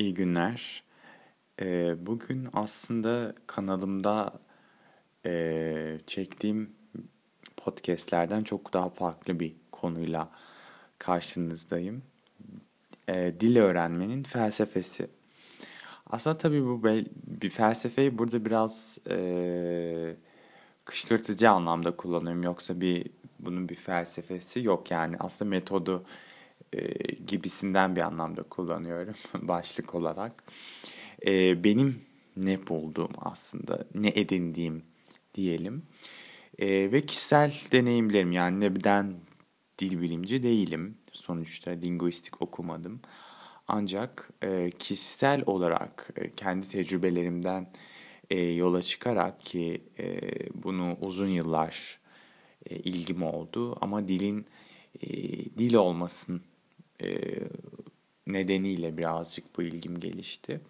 İyi günler. Ee, bugün aslında kanalımda e, çektiğim podcastlerden çok daha farklı bir konuyla karşınızdayım. E, dil öğrenmenin felsefesi. Aslında tabii bu bir felsefeyi burada biraz e, kışkırtıcı anlamda kullanıyorum. Yoksa bir bunun bir felsefesi yok yani. Aslında metodu e, gibisinden bir anlamda kullanıyorum başlık olarak. E, benim ne bulduğum aslında, ne edindiğim diyelim. E, ve kişisel deneyimlerim yani neden dil bilimci değilim. Sonuçta linguistik okumadım. Ancak e, kişisel olarak e, kendi tecrübelerimden e, yola çıkarak ki e, bunu uzun yıllar e, ilgim oldu ama dilin e, dil olmasın nedeniyle birazcık bu ilgim gelişti.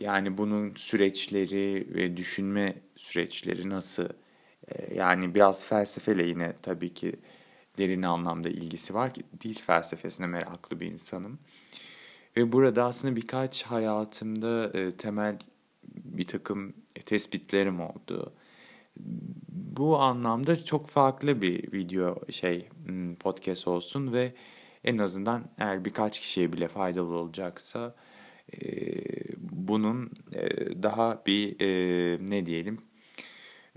Yani bunun süreçleri ve düşünme süreçleri nasıl e, yani biraz felsefeyle yine tabii ki derin anlamda ilgisi var ki dil felsefesine meraklı bir insanım. Ve burada aslında birkaç hayatımda e, temel bir takım tespitlerim oldu. Bu anlamda çok farklı bir video şey hmm, podcast olsun ve en azından eğer birkaç kişiye bile faydalı olacaksa e, bunun e, daha bir e, ne diyelim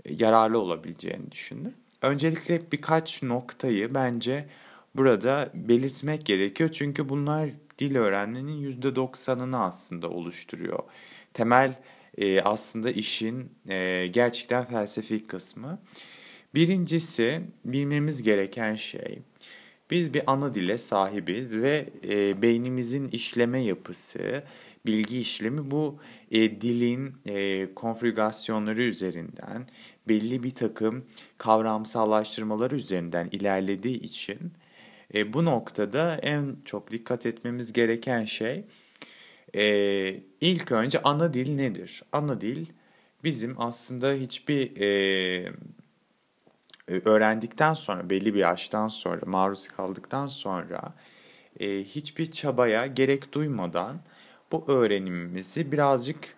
yararlı olabileceğini düşündüm. Öncelikle birkaç noktayı bence burada belirtmek gerekiyor. Çünkü bunlar dil öğrenmenin %90'ını aslında oluşturuyor. Temel aslında işin gerçekten felsefi kısmı. Birincisi bilmemiz gereken şey biz bir ana dile sahibiz ve e, beynimizin işleme yapısı, bilgi işlemi bu e, dilin e, konfigürasyonları üzerinden belli bir takım kavramsallaştırmaları üzerinden ilerlediği için e, bu noktada en çok dikkat etmemiz gereken şey e, ilk önce ana dil nedir? Ana dil bizim aslında hiçbir e, öğrendikten sonra belli bir yaştan sonra maruz kaldıktan sonra e, hiçbir çabaya gerek duymadan bu öğrenimimizi birazcık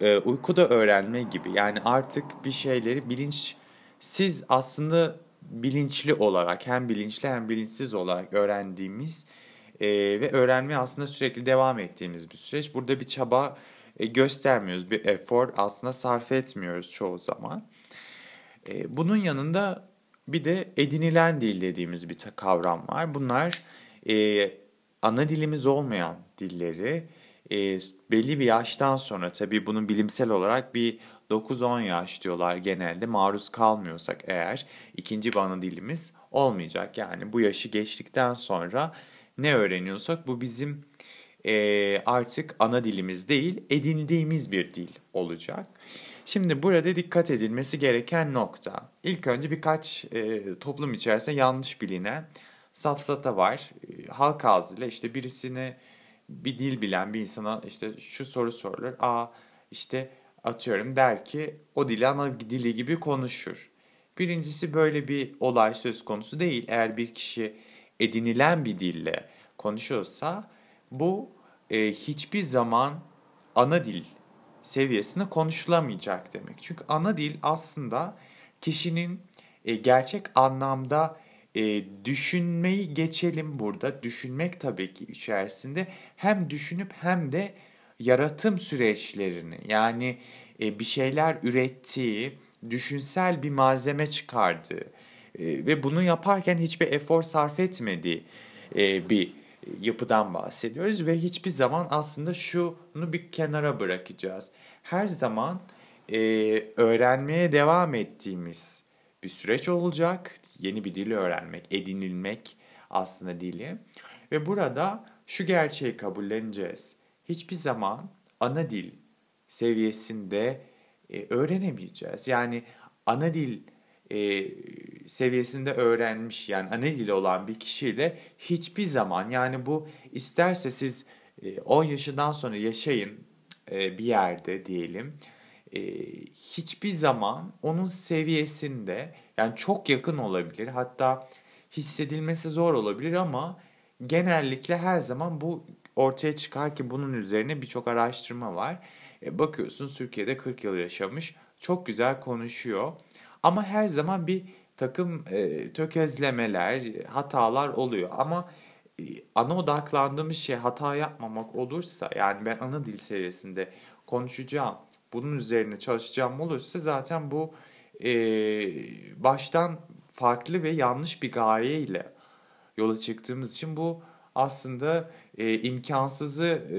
e, uykuda öğrenme gibi yani artık bir şeyleri bilinçsiz aslında bilinçli olarak hem bilinçli hem bilinçsiz olarak öğrendiğimiz e, ve öğrenmeye aslında sürekli devam ettiğimiz bir süreç. Burada bir çaba e, göstermiyoruz, bir efor aslında sarf etmiyoruz çoğu zaman. E, bunun yanında bir de edinilen dil dediğimiz bir kavram var. Bunlar e, ana dilimiz olmayan dilleri e, belli bir yaştan sonra tabii bunun bilimsel olarak bir 9-10 yaş diyorlar genelde maruz kalmıyorsak eğer ikinci bir ana dilimiz olmayacak. Yani bu yaşı geçtikten sonra ne öğreniyorsak bu bizim e, artık ana dilimiz değil edindiğimiz bir dil olacak. Şimdi burada dikkat edilmesi gereken nokta. İlk önce birkaç e, toplum içerisinde yanlış bilinen safsata var. E, halk ağzıyla işte birisine bir dil bilen bir insana işte şu soru sorulur. Aa işte atıyorum der ki o dili ana dili gibi konuşur. Birincisi böyle bir olay söz konusu değil. Eğer bir kişi edinilen bir dille konuşuyorsa bu e, hiçbir zaman ana dil seviyesinde konuşulamayacak demek. Çünkü ana dil aslında kişinin e, gerçek anlamda e, düşünmeyi geçelim burada. Düşünmek tabii ki içerisinde hem düşünüp hem de yaratım süreçlerini yani e, bir şeyler ürettiği, düşünsel bir malzeme çıkardığı e, ve bunu yaparken hiçbir efor sarf etmediği e, bir yapıdan bahsediyoruz ve hiçbir zaman aslında şunu bir kenara bırakacağız. Her zaman e, öğrenmeye devam ettiğimiz bir süreç olacak. Yeni bir dili öğrenmek, edinilmek aslında dili. Ve burada şu gerçeği kabulleneceğiz. Hiçbir zaman ana dil seviyesinde e, öğrenemeyeceğiz. Yani ana dil e, seviyesinde öğrenmiş yani ana dili olan bir kişiyle hiçbir zaman yani bu isterse siz e, 10 yaşından sonra yaşayın e, bir yerde diyelim e, hiçbir zaman onun seviyesinde yani çok yakın olabilir hatta hissedilmesi zor olabilir ama genellikle her zaman bu ortaya çıkar ki bunun üzerine birçok araştırma var. E, bakıyorsun Türkiye'de 40 yıl yaşamış. Çok güzel konuşuyor. Ama her zaman bir takım e, tökezlemeler, hatalar oluyor. Ama e, ana odaklandığımız şey hata yapmamak olursa yani ben ana dil seviyesinde konuşacağım, bunun üzerine çalışacağım olursa zaten bu e, baştan farklı ve yanlış bir gaye ile yola çıktığımız için bu aslında e, imkansızı e,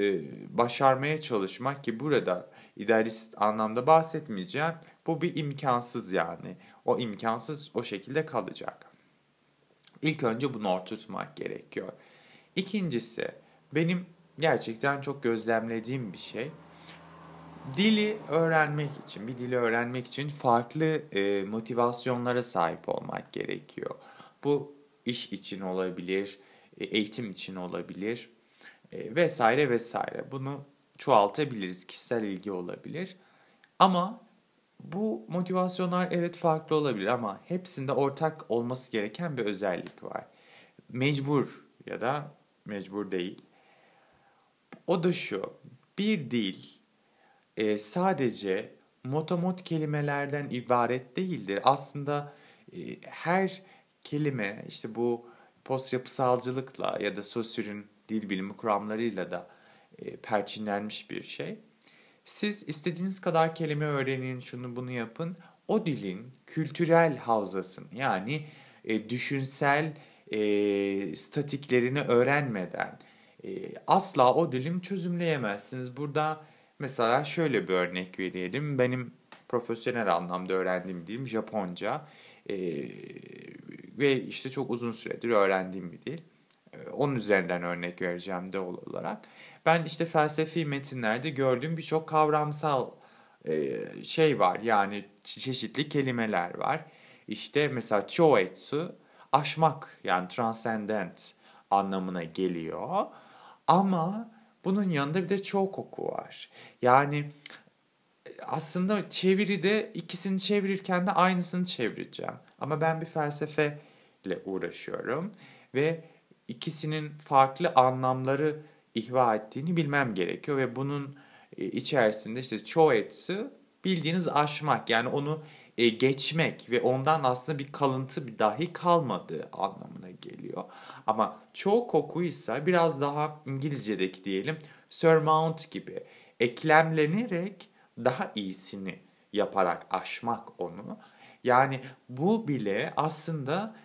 başarmaya çalışmak ki burada idealist anlamda bahsetmeyeceğim. Bu bir imkansız yani. O imkansız o şekilde kalacak. İlk önce bunu oturtmak gerekiyor. İkincisi benim gerçekten çok gözlemlediğim bir şey. Dili öğrenmek için, bir dili öğrenmek için farklı e, motivasyonlara sahip olmak gerekiyor. Bu iş için olabilir, e, eğitim için olabilir e, vesaire vesaire. Bunu çoğaltabiliriz, kişisel ilgi olabilir. Ama bu motivasyonlar evet farklı olabilir ama hepsinde ortak olması gereken bir özellik var. Mecbur ya da mecbur değil. O da şu, bir dil e, sadece motomot kelimelerden ibaret değildir. Aslında e, her kelime işte bu post yapısalcılıkla ya da Saussure'ün dil bilimi kuramlarıyla da e, perçinlenmiş bir şey. Siz istediğiniz kadar kelime öğrenin, şunu bunu yapın. O dilin kültürel havzasını yani e, düşünsel e, statiklerini öğrenmeden e, asla o dilin çözümleyemezsiniz. Burada mesela şöyle bir örnek verelim. Benim profesyonel anlamda öğrendiğim dilim Japonca e, ve işte çok uzun süredir öğrendiğim bir dil. E, onun üzerinden örnek vereceğim de olarak. Ben işte felsefi metinlerde gördüğüm birçok kavramsal e, şey var. Yani çeşitli kelimeler var. İşte mesela choetsu aşmak yani transcendent anlamına geliyor. Ama bunun yanında bir de çok oku var. Yani aslında çeviride ikisini çevirirken de aynısını çevireceğim. Ama ben bir felsefeyle uğraşıyorum ve ikisinin farklı anlamları ihva ettiğini bilmem gerekiyor ve bunun e, içerisinde işte çoğetsi bildiğiniz aşmak yani onu e, geçmek ve ondan aslında bir kalıntı dahi kalmadığı anlamına geliyor. Ama çoğu koku ise biraz daha İngilizce'deki diyelim surmount gibi eklemlenerek daha iyisini yaparak aşmak onu. Yani bu bile aslında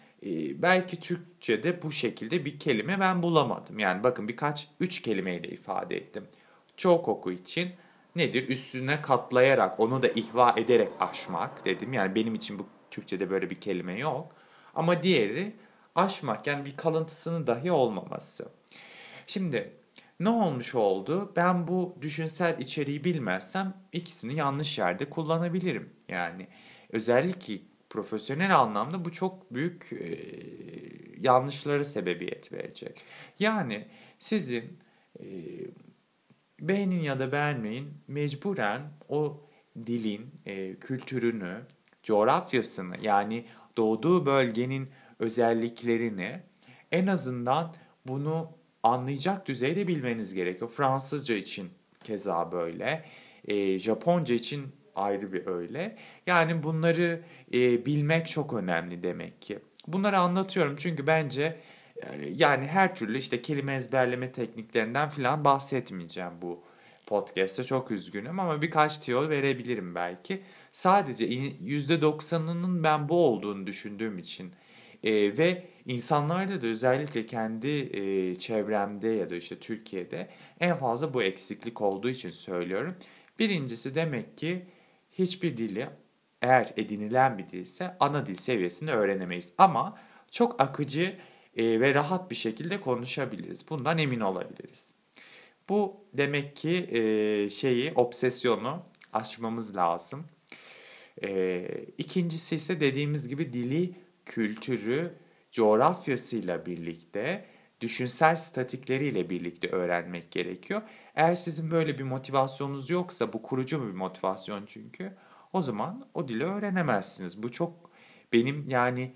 belki Türkçe'de bu şekilde bir kelime ben bulamadım. Yani bakın birkaç üç kelimeyle ifade ettim. Çoğu koku için nedir? Üstüne katlayarak onu da ihva ederek aşmak dedim. Yani benim için bu Türkçe'de böyle bir kelime yok. Ama diğeri aşmak yani bir kalıntısının dahi olmaması. Şimdi ne olmuş oldu? Ben bu düşünsel içeriği bilmezsem ikisini yanlış yerde kullanabilirim. Yani özellikle profesyonel anlamda bu çok büyük e, yanlışları sebebiyet verecek. Yani sizin e, beğenin ya da beğenmeyin mecburen o dilin e, kültürünü, coğrafyasını yani doğduğu bölgenin özelliklerini en azından bunu anlayacak düzeyde bilmeniz gerekiyor. Fransızca için keza böyle, e, Japonca için ayrı bir öyle. Yani bunları e, bilmek çok önemli demek ki. Bunları anlatıyorum çünkü bence e, yani her türlü işte kelime ezberleme tekniklerinden falan bahsetmeyeceğim bu podcast'te çok üzgünüm ama birkaç tiyol verebilirim belki. Sadece %90'ının ben bu olduğunu düşündüğüm için e, ve insanlarda da özellikle kendi e, çevremde ya da işte Türkiye'de en fazla bu eksiklik olduğu için söylüyorum. Birincisi demek ki hiçbir dili eğer edinilen bir dilse ana dil seviyesinde öğrenemeyiz. Ama çok akıcı e, ve rahat bir şekilde konuşabiliriz. Bundan emin olabiliriz. Bu demek ki e, şeyi, obsesyonu aşmamız lazım. E, ikincisi ise dediğimiz gibi dili, kültürü, coğrafyasıyla birlikte, düşünsel statikleriyle birlikte öğrenmek gerekiyor. Eğer sizin böyle bir motivasyonunuz yoksa, bu kurucu bir motivasyon çünkü, o zaman o dili öğrenemezsiniz. Bu çok benim yani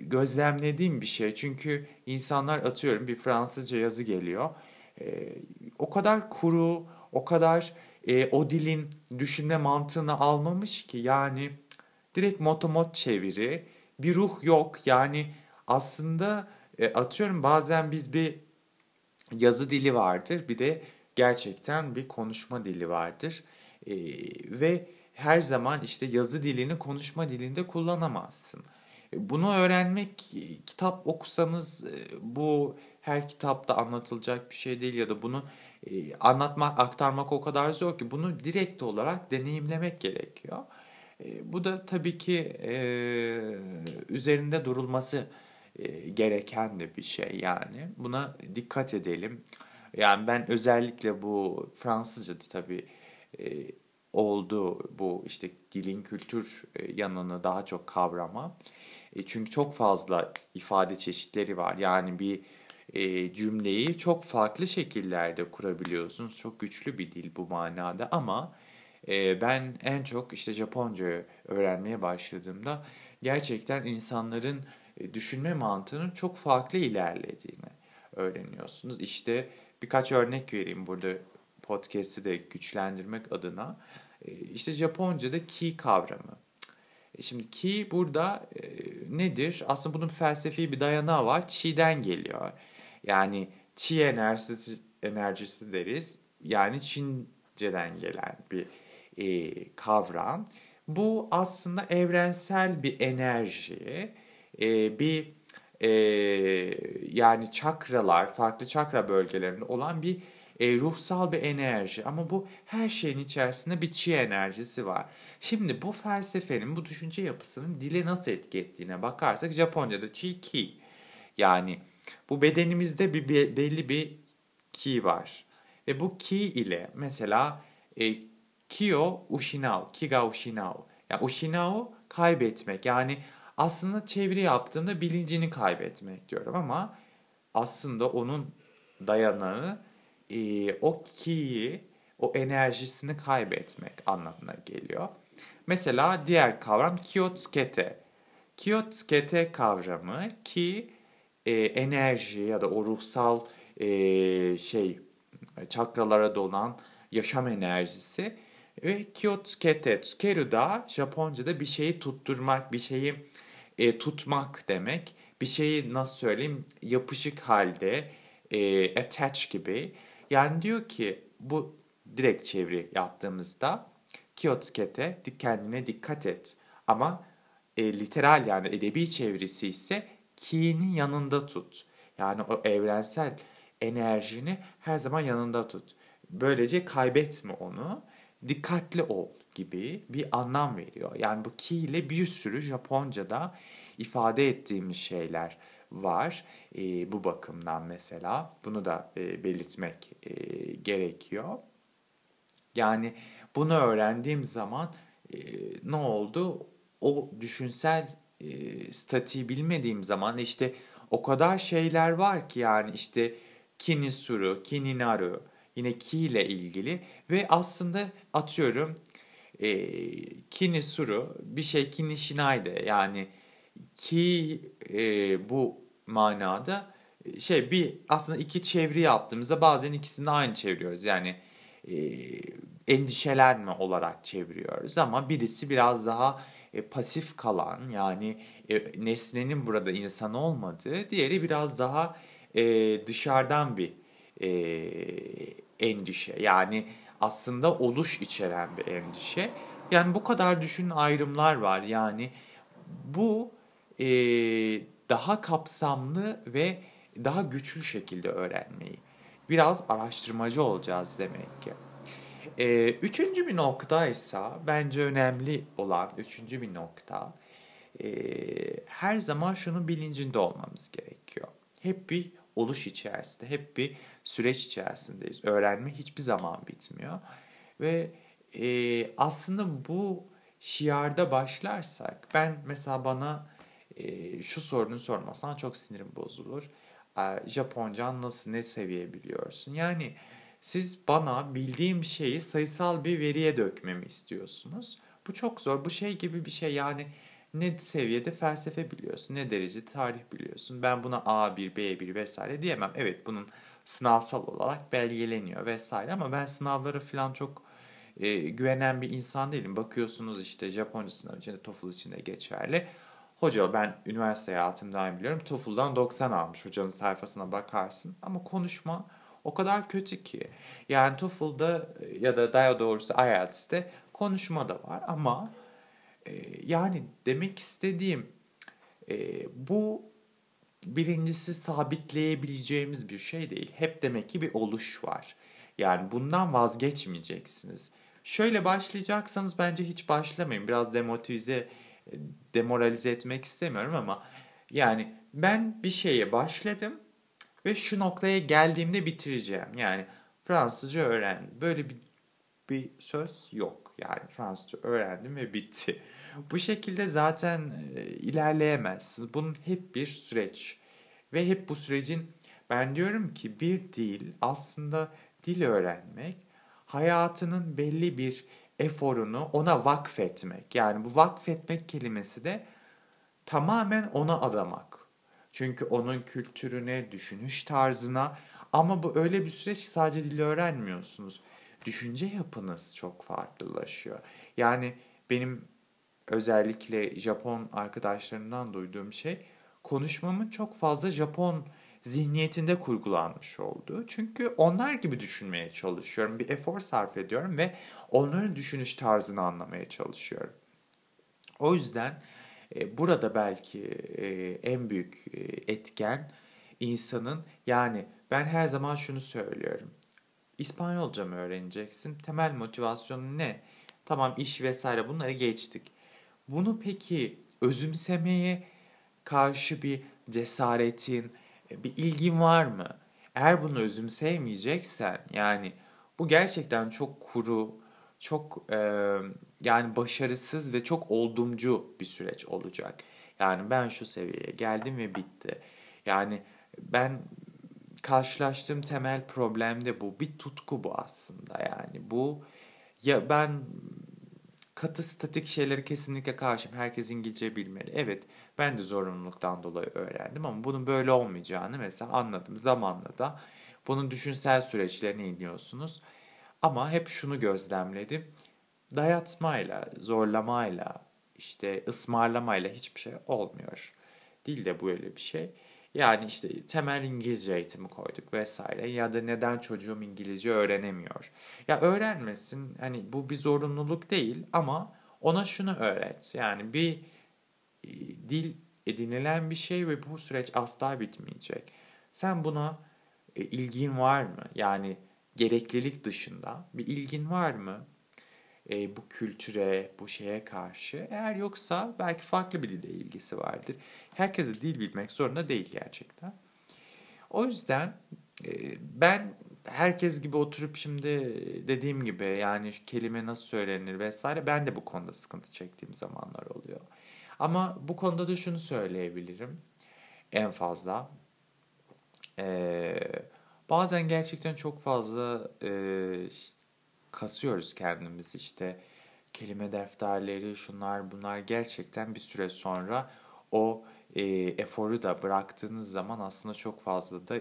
gözlemlediğim bir şey. Çünkü insanlar atıyorum bir Fransızca yazı geliyor e, o kadar kuru, o kadar e, o dilin düşünme mantığını almamış ki yani direkt motomot çeviri, bir ruh yok. Yani aslında e, atıyorum bazen biz bir yazı dili vardır, bir de gerçekten bir konuşma dili vardır. E, ve her zaman işte yazı dilini konuşma dilinde kullanamazsın. E, bunu öğrenmek kitap okusanız e, bu her kitapta anlatılacak bir şey değil ya da bunu e, anlatmak, aktarmak o kadar zor ki bunu direkt olarak deneyimlemek gerekiyor. Bu da tabii ki üzerinde durulması gereken de bir şey yani. Buna dikkat edelim. Yani ben özellikle bu Fransızca tabii oldu bu işte dilin kültür yanını daha çok kavrama. Çünkü çok fazla ifade çeşitleri var. Yani bir e, cümleyi çok farklı şekillerde kurabiliyorsunuz. Çok güçlü bir dil bu manada ama e, ben en çok işte Japonca öğrenmeye başladığımda gerçekten insanların e, düşünme mantığının çok farklı ilerlediğini öğreniyorsunuz. İşte birkaç örnek vereyim burada podcast'i de güçlendirmek adına. E, işte Japonca'da ki kavramı. E, şimdi ki burada e, nedir? Aslında bunun felsefi bir dayanağı var. Chi'den geliyor. Yani Chi enerjisi, enerjisi deriz. Yani Çince'den gelen bir e, kavram. Bu aslında evrensel bir enerji, e, bir e, yani çakralar, farklı çakra bölgelerinde olan bir e, ruhsal bir enerji. Ama bu her şeyin içerisinde bir chi enerjisi var. Şimdi bu felsefenin, bu düşünce yapısının dile nasıl etki ettiğine bakarsak Japonca'da chi ki yani bu bedenimizde bir, bir belli bir ki var. Ve bu ki ile mesela e, kyo ushinao, kiga ushinao. Yani ushinao kaybetmek. Yani aslında çeviri yaptığımda bilincini kaybetmek diyorum ama aslında onun dayanağı e, o ki'yi, o enerjisini kaybetmek anlamına geliyor. Mesela diğer kavram kiyotsukete. Kiyotsukete kavramı ki e, enerji ya da o ruhsal e, şey çakralara dolan yaşam enerjisi ve kiyotsukete, tsukeru da Japonca'da bir şeyi tutturmak, bir şeyi e, tutmak demek. Bir şeyi nasıl söyleyeyim yapışık halde, e, attach gibi. Yani diyor ki bu direkt çeviri yaptığımızda kiyotsukete kendine dikkat et. Ama e, literal yani edebi çevirisi ise ki'nin yanında tut. Yani o evrensel enerjini her zaman yanında tut. Böylece kaybetme onu. Dikkatli ol gibi bir anlam veriyor. Yani bu ki ile bir sürü Japonca'da ifade ettiğimiz şeyler var. E, bu bakımdan mesela bunu da e, belirtmek e, gerekiyor. Yani bunu öğrendiğim zaman e, ne oldu? O düşünsel e, statiği bilmediğim zaman işte o kadar şeyler var ki yani işte kinisuru, kininaru yine ki ile ilgili ve aslında atıyorum e, kinisuru bir şey kinishinayde yani ki e, bu manada şey bir aslında iki çeviri yaptığımızda bazen ikisini aynı çeviriyoruz. Yani e, endişelenme olarak çeviriyoruz ama birisi biraz daha e, pasif kalan yani e, nesnenin burada insan olmadığı, diğeri biraz daha e, dışarıdan bir e, endişe. Yani aslında oluş içeren bir endişe. Yani bu kadar düşün ayrımlar var. Yani bu e, daha kapsamlı ve daha güçlü şekilde öğrenmeyi. Biraz araştırmacı olacağız demek ki. Ee, üçüncü bir nokta ise bence önemli olan üçüncü bir nokta e, her zaman şunun bilincinde olmamız gerekiyor. Hep bir oluş içerisinde, hep bir süreç içerisindeyiz. Öğrenme hiçbir zaman bitmiyor. Ve e, aslında bu şiarda başlarsak, ben mesela bana e, şu sorunu sormasan çok sinirim bozulur. E, Japonca nasıl, ne seviye biliyorsun? Yani siz bana bildiğim şeyi sayısal bir veriye dökmemi istiyorsunuz. Bu çok zor. Bu şey gibi bir şey yani ne seviyede felsefe biliyorsun, ne derece tarih biliyorsun. Ben buna A1, B1 vesaire diyemem. Evet bunun sınavsal olarak belgeleniyor vesaire ama ben sınavlara falan çok e, güvenen bir insan değilim. Bakıyorsunuz işte Japonca sınavı için de TOEFL için de geçerli. Hoca ben üniversite hayatımdan biliyorum TOEFL'dan 90 almış hocanın sayfasına bakarsın ama konuşma o kadar kötü ki. Yani TOEFL'da ya da daha doğrusu IELTS'te konuşma da var ama yani demek istediğim e, bu birincisi sabitleyebileceğimiz bir şey değil. Hep demek ki bir oluş var. Yani bundan vazgeçmeyeceksiniz. Şöyle başlayacaksanız bence hiç başlamayın. Biraz demotivize, demoralize etmek istemiyorum ama yani ben bir şeye başladım ve şu noktaya geldiğimde bitireceğim. Yani Fransızca öğrendim. Böyle bir, bir söz yok. Yani Fransızca öğrendim ve bitti. Bu şekilde zaten e, ilerleyemezsiniz. Bunun hep bir süreç. Ve hep bu sürecin ben diyorum ki bir dil aslında dil öğrenmek hayatının belli bir eforunu ona vakfetmek. Yani bu vakfetmek kelimesi de tamamen ona adamak. Çünkü onun kültürüne, düşünüş tarzına ama bu öyle bir süreç ki sadece dili öğrenmiyorsunuz. Düşünce yapınız çok farklılaşıyor. Yani benim özellikle Japon arkadaşlarımdan duyduğum şey konuşmamın çok fazla Japon zihniyetinde kurgulanmış oldu. Çünkü onlar gibi düşünmeye çalışıyorum. Bir efor sarf ediyorum ve onların düşünüş tarzını anlamaya çalışıyorum. O yüzden e, burada belki e, en büyük e, etken insanın yani ben her zaman şunu söylüyorum. İspanyolca mı öğreneceksin? Temel motivasyonu ne? Tamam iş vesaire bunları geçtik. Bunu peki özümsemeye karşı bir cesaretin, bir ilgin var mı? Eğer bunu özümseyemeyeceksen yani bu gerçekten çok kuru, çok e, yani başarısız ve çok oldumcu bir süreç olacak. Yani ben şu seviyeye geldim ve bitti. Yani ben karşılaştığım temel problem de bu. Bir tutku bu aslında yani. Bu ya ben katı statik şeyleri kesinlikle karşıyım. Herkes İngilizce bilmeli. Evet ben de zorunluluktan dolayı öğrendim ama bunun böyle olmayacağını mesela anladım. Zamanla da bunun düşünsel süreçlerine iniyorsunuz. Ama hep şunu gözlemledim. Dayatmayla, zorlamayla, işte ısmarlamayla hiçbir şey olmuyor. Dil de böyle bir şey. Yani işte temel İngilizce eğitimi koyduk vesaire ya da neden çocuğum İngilizce öğrenemiyor. Ya öğrenmesin hani bu bir zorunluluk değil ama ona şunu öğret. Yani bir e, dil edinilen bir şey ve bu süreç asla bitmeyecek. Sen buna e, ilgin var mı? Yani gereklilik dışında bir ilgin var mı? E, bu kültüre, bu şeye karşı. Eğer yoksa belki farklı bir dille ilgisi vardır. Herkese dil bilmek zorunda değil gerçekten. O yüzden e, ben herkes gibi oturup şimdi dediğim gibi yani kelime nasıl söylenir vesaire ben de bu konuda sıkıntı çektiğim zamanlar oluyor. Ama bu konuda da şunu söyleyebilirim en fazla. Ee, bazen gerçekten çok fazla e, kasıyoruz kendimiz işte kelime defterleri şunlar bunlar gerçekten bir süre sonra o e, eforu da bıraktığınız zaman aslında çok fazla da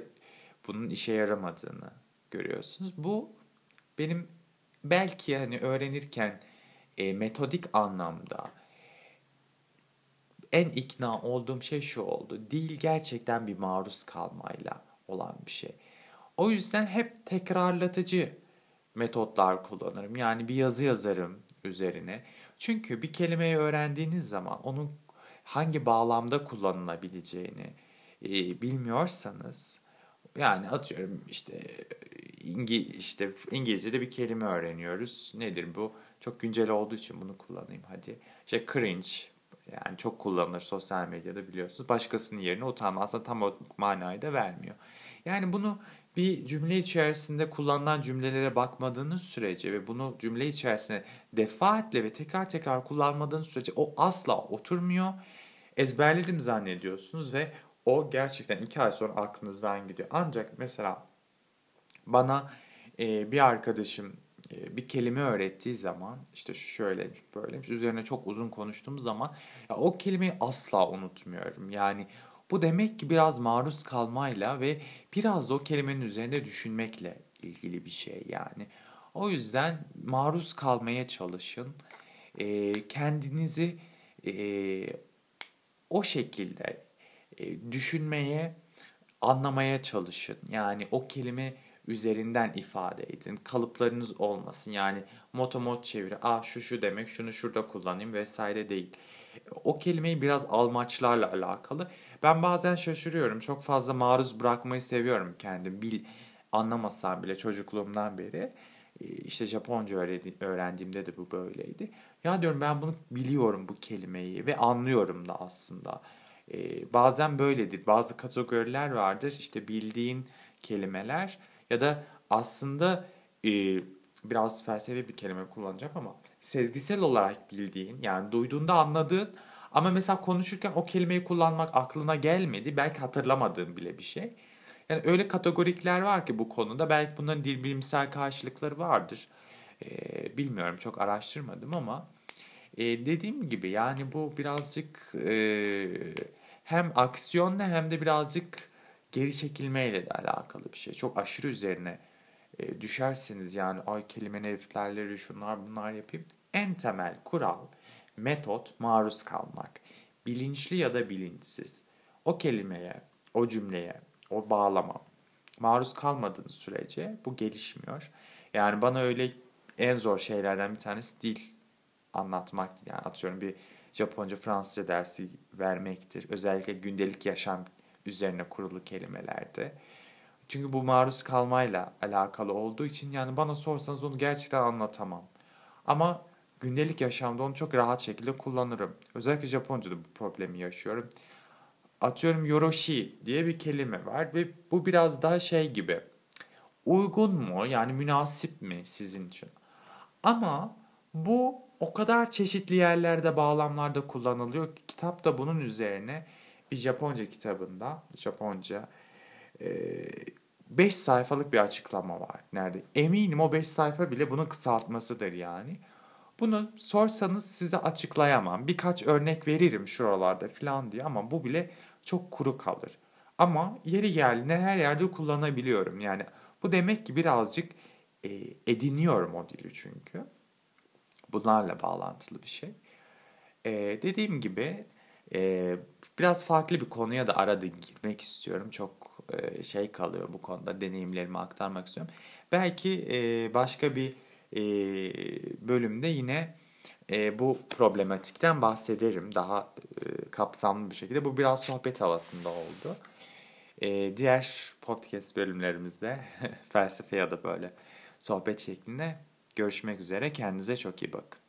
bunun işe yaramadığını görüyorsunuz. Bu benim belki hani öğrenirken e, metodik anlamda en ikna olduğum şey şu oldu. Dil gerçekten bir maruz kalmayla olan bir şey. O yüzden hep tekrarlatıcı metotlar kullanırım. Yani bir yazı yazarım üzerine. Çünkü bir kelimeyi öğrendiğiniz zaman onun hangi bağlamda kullanılabileceğini e, bilmiyorsanız yani atıyorum işte İngi, işte İngilizce'de bir kelime öğreniyoruz. Nedir bu? Çok güncel olduğu için bunu kullanayım hadi. İşte cringe yani çok kullanılır sosyal medyada biliyorsunuz. Başkasının yerine utanma aslında tam o manayı da vermiyor. Yani bunu bir cümle içerisinde kullanılan cümlelere bakmadığınız sürece ve bunu cümle içerisinde defaatle ve tekrar tekrar kullanmadığınız sürece o asla oturmuyor. Ezberledim zannediyorsunuz ve o gerçekten iki ay sonra aklınızdan gidiyor. Ancak mesela bana e, bir arkadaşım e, bir kelime öğrettiği zaman işte şöyle böyle üzerine çok uzun konuştuğum zaman ya o kelimeyi asla unutmuyorum. Yani Bu demek ki biraz maruz kalmayla ve biraz da o kelimenin üzerinde düşünmekle ilgili bir şey yani. O yüzden maruz kalmaya çalışın. E, kendinizi e, o şekilde e, düşünmeye, anlamaya çalışın. Yani o kelime üzerinden ifade edin. Kalıplarınız olmasın. Yani motomot çeviri. Ah şu şu demek şunu şurada kullanayım vesaire değil. O kelimeyi biraz almaçlarla alakalı. Ben bazen şaşırıyorum. Çok fazla maruz bırakmayı seviyorum kendim. Bil, anlamasam bile çocukluğumdan beri. E, işte Japonca öğrendiğimde de bu böyleydi. Ya diyorum ben bunu biliyorum bu kelimeyi ve anlıyorum da aslında. Ee, bazen böyledir. Bazı kategoriler vardır. İşte bildiğin kelimeler ya da aslında e, biraz felsefi bir kelime kullanacağım ama sezgisel olarak bildiğin yani duyduğunda anladığın ama mesela konuşurken o kelimeyi kullanmak aklına gelmedi. Belki hatırlamadığın bile bir şey. Yani öyle kategorikler var ki bu konuda. Belki bunların dil bilimsel karşılıkları vardır. Ee, bilmiyorum çok araştırmadım ama e, dediğim gibi yani bu birazcık e, hem aksiyonla hem de birazcık geri çekilmeyle de alakalı bir şey. Çok aşırı üzerine e, düşerseniz yani ay kelime heriflerleri şunlar bunlar yapayım. En temel kural, metot maruz kalmak. Bilinçli ya da bilinçsiz. O kelimeye, o cümleye, o bağlama maruz kalmadığınız sürece bu gelişmiyor. Yani bana öyle en zor şeylerden bir tanesi dil anlatmak yani atıyorum bir Japonca, Fransızca dersi vermektir. Özellikle gündelik yaşam üzerine kurulu kelimelerde. Çünkü bu maruz kalmayla alakalı olduğu için yani bana sorsanız onu gerçekten anlatamam. Ama gündelik yaşamda onu çok rahat şekilde kullanırım. Özellikle Japonca'da bu problemi yaşıyorum. Atıyorum yoroshi diye bir kelime var ve bu biraz daha şey gibi. Uygun mu yani münasip mi sizin için? Ama bu o kadar çeşitli yerlerde, bağlamlarda kullanılıyor ki kitap da bunun üzerine bir Japonca kitabında, Japonca 5 e, sayfalık bir açıklama var. Nerede? Eminim o 5 sayfa bile bunun kısaltmasıdır yani. Bunu sorsanız size açıklayamam. Birkaç örnek veririm şuralarda falan diye ama bu bile çok kuru kalır. Ama yeri geldiğinde her yerde kullanabiliyorum. Yani bu demek ki birazcık e, ediniyorum o dili çünkü. Bunlarla bağlantılı bir şey. Ee, dediğim gibi e, biraz farklı bir konuya da arada girmek istiyorum. Çok e, şey kalıyor bu konuda deneyimlerimi aktarmak istiyorum. Belki e, başka bir e, bölümde yine bu problematikten bahsederim daha kapsamlı bir şekilde. Bu biraz sohbet havasında oldu. Diğer podcast bölümlerimizde felsefe ya da böyle sohbet şeklinde Görüşmek üzere. Kendinize çok iyi bakın.